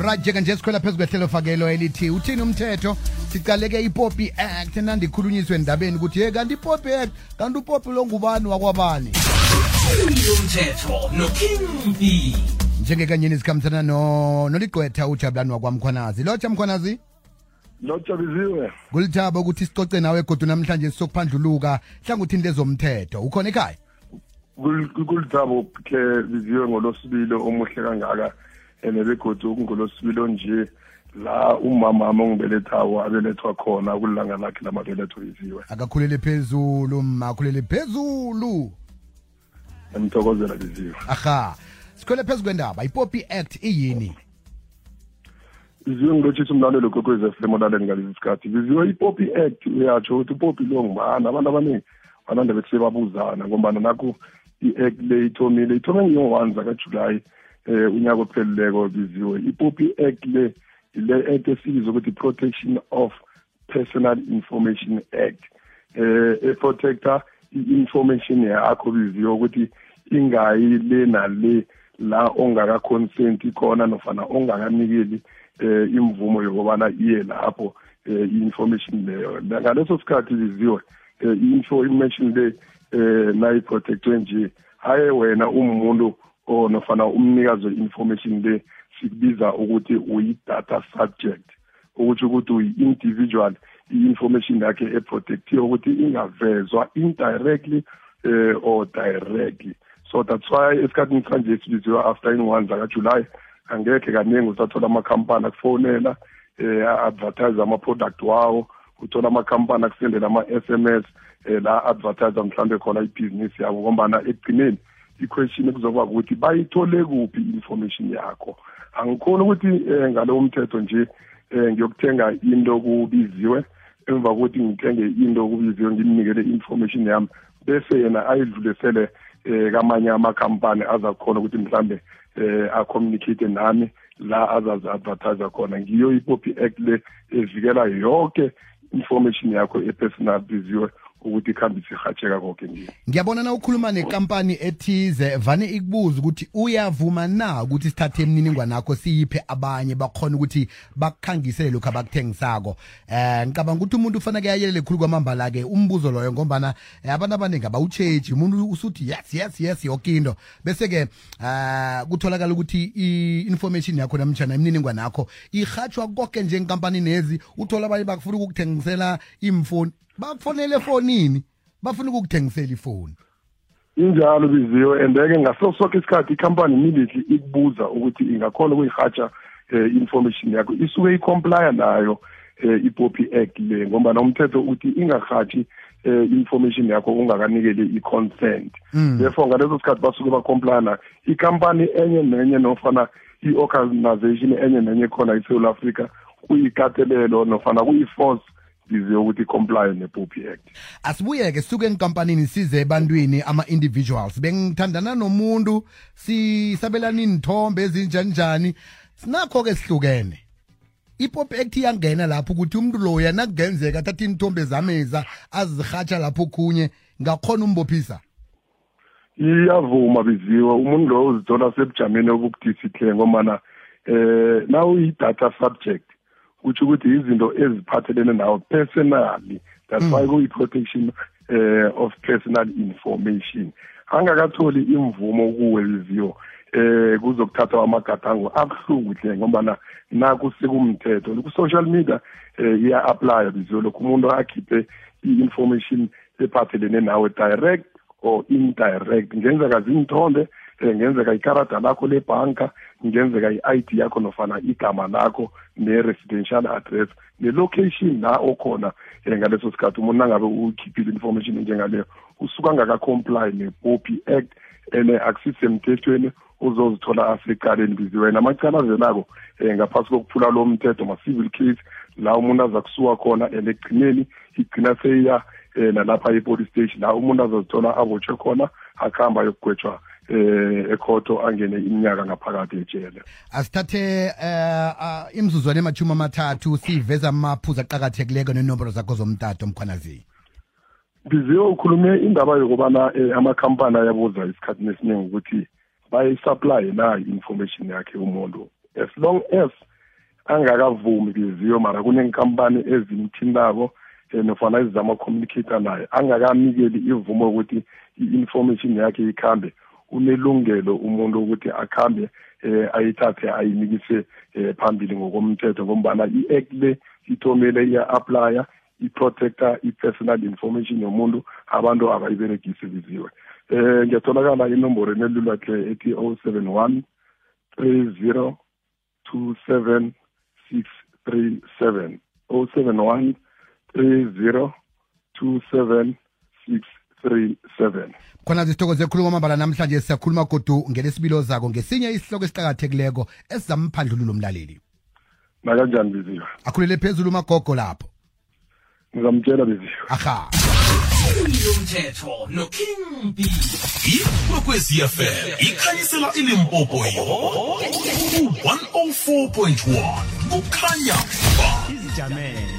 right njenge-nje sikhwela phezu kwehlelo fakelo elithi uthini umthetho? Sicaleke ipopi act. Nandikhulunyiswe endabeni ukuthi ye kanti ipopi act kanti upopi lo ngubani wakwabani? Umthetho nokingpi njengekanyeni sikhambisana no noligqwetha ujabulani wakwamkhwanazi. Lotsha mkhwanazi lojabiziwe kulithaba ukuthi sicoce nawe godu namhlanje sisokuphandluluka hlangothi into ezomthetho. Ukhona ekhaya? Kulithabo ke biziwe ngolosibili omuhle kangaka. And begodu kungolosibili onje la umamama ongibelethawo abelethwa khona kulilanga lakhe lamabeletho biziwe akakhulele phezulu ma akhulele phezulu. Emthokozela biziwe aha sikhwele phezu kwendaba ipopi act iyini? Biziwe ngilotshisa umlalelo kokwez f m olaleni ngalesi sikhathi. Biziwe ipopi act uyatsho ukuthi upopi lo ngubani? Abantu abaningi banande bethi sebabuzana ngombana nakho i-act le ithomile ithome ngiyo-one zakajulayi um unyaka ophelileko biziwe. Ipopi act le le act esibizwa ukuthi protection of personal information act. Eh eprotector i-information yakho biziwe ukuthi ingayi le nale la ongaka-consent khona nofana ongakanikeli eh imvumo yokubana iye lapho eh i-information leyo. Ngaleso sikhathi biziwe eh i-information le eh nayiprotectwe nje. Haye wena umuntu nofana umnikazi we-information le sikubiza ukuthi uyi-data subject. Ukuthi ukuthi uyi-individual i-information yakhe eprotectiwe ukuthi ingavezwa indirectly eh or directly. So that's why esikhathini sanje sibiziwe after in-one zakajulayi angekhe kaningi usathola amakhampani akufonela eh a-advertise ama-product wawo uthola amakhampani akusendela ama-s m s um la advertise mhlawumbe khona ibhizinisi yabo ngombana ekugcineni i-question kuzokuba ukuthi bayithole kuphi i-information yakho. Angikhoni ukuthi um ngalowo mthetho nje um ngiyokuthenga into kubiziwe emva kokuthi ngithenge into kubiziwe ngimnikele i-information yami bese yena ayidlulisele um kamanye amakhampani azakhona ukuthi mhlambe um acommunicate nami la azazi-advertise khona. Ngiyo ipopi act le evikela yonke information yakho e-personal biziwe ukuthi ikhambise ihatsheka konke nje. Ngiyabona na ukhuluma nekampani ethize vane ikubuza ukuthi uyavuma na ukuthi sithathe imininingwane yakho siyiphe abanye bakhona ukuthi bakukhangisele lokhu abakuthengisako? Eh ngicabanga ukuthi umuntu ufanele ayelele khulu kwamambala-ke umbuzo loyo ngombana eh, abantu abaningi abawutsheji umuntu usuthi yes yes yes yoke into. Bese-ke uh kutholakala ukuthi i-information yakho namtshana imininingwane yakho ihatshwa konke njengenkampani nezi uthola abanye bakufuna ukukuthengisela imfoni bakufonele efonini bafuna ukukuthengisela ifoni. Injalo biziwe andeke ngaso sonke isikhathi ikhampani immediately ikubuza ukuthi ingakhona ukuyihatsha um information yakho. Isuke icomplya nayo um ipopi act le ngoba nomthetho uthi ingahatshi um information yakho ungakanikeli i-consent. Therefore ngaleso sikhathi basuke bacomplya nayo. Ikhampani enye nenye nofana i-organization enye nenye khona eSouth Africa kuyikatelelo nofana kuyi-force biziwe ukuthi comply ne-popi act. Asibuye-ke sisuke enkampanini size ebantwini ama-individuals. Bengithandana nomuntu sisabelana iy'nthombe ezinjani-njani sinakho-ke sihlukene. Ipop act iyangena lapho ukuthi umuntu loya nakungenzeka athatha iy'nthombe zameza azihatsha lapho khunye ngakhona umbophisa. Iyavuma biziwe umuntu lo uzithola sebujameni obukudisihle ngomana eh na uyi-data subject kutsho ukuthi izinto eziphathelene nawo personally that's why kuyi-protection eh of personal information. Angakatholi imvumo kuwe biziwe eh kuzokuthathwa amagadango abuhlungu hle ngombana naku sekumthetho ku-social media eh iya-aplya biziwe lokhu umuntu akhiphe i-information ephathelene nawe direct or indirect. Ngenzeka zinthombe ngenzeka ikarada lakho lebhanka ngenzeka i-ID yakho nofana igama lakho ne-residential address. Ne-location la okhona um ngaleso sikhathi umuntu nangabe ukhiphile information enjengaleyo usuka ngakacomply ne-popi act and akusisemthethweni uzozithola asecaleni biziwe namacala avelako um ngaphasi kokuphula lo mthetho ma-civil case la umuntu aza kusuka khona and ekugcineni igcina seyiya um nalapha e-police station la umuntu azozithola abotshwe khona akuhamba ayokugwetshwa eh ekhoto angene iminyaka ngaphakathi ejele asithathe uh, imzuzwana emachumi amathathu siveza amaphuzu aqakathekileko nenombolo zakho zomtato mkhwanazi biziwe ukhulume indaba yokubana eh, amakhampani ayabuza isikhathini esiningi ukuthi bayi-supply na i-information yakhe umuntu. As long as angakavumi biziyo mara kunenkampani ezimthindako um nofana ezizama communicator naye angakanikeli ivumo yokuthi i-information yakhe ikhambe. Unelungelo umuntu ukuthi akhambe eh ayithathe ayinikise eh phambili ngokomthetho ngombana i-act le ithomele iya-aplya i-protector i-personal information yomuntu abantu abayiberegisi biziwe eh ngiyatholakala inomboro enelula ke ethi 071 30 27 637 071 30 27 637 khona sithokoze khuluma amabala namhlanje siyakhuluma godu ngelesibilo zako ngesinye isihloko esiqakathekileko esizamphandlululo umlaleli nakanjani biziwe akhulele phezulu umagogo lapho. Ngizamtshela biziwe aha. Umthetho noking b. Ikwekwezi fm ikhanyisela ilimpopo yonke ku-104.1 kukhanya ba izijamele.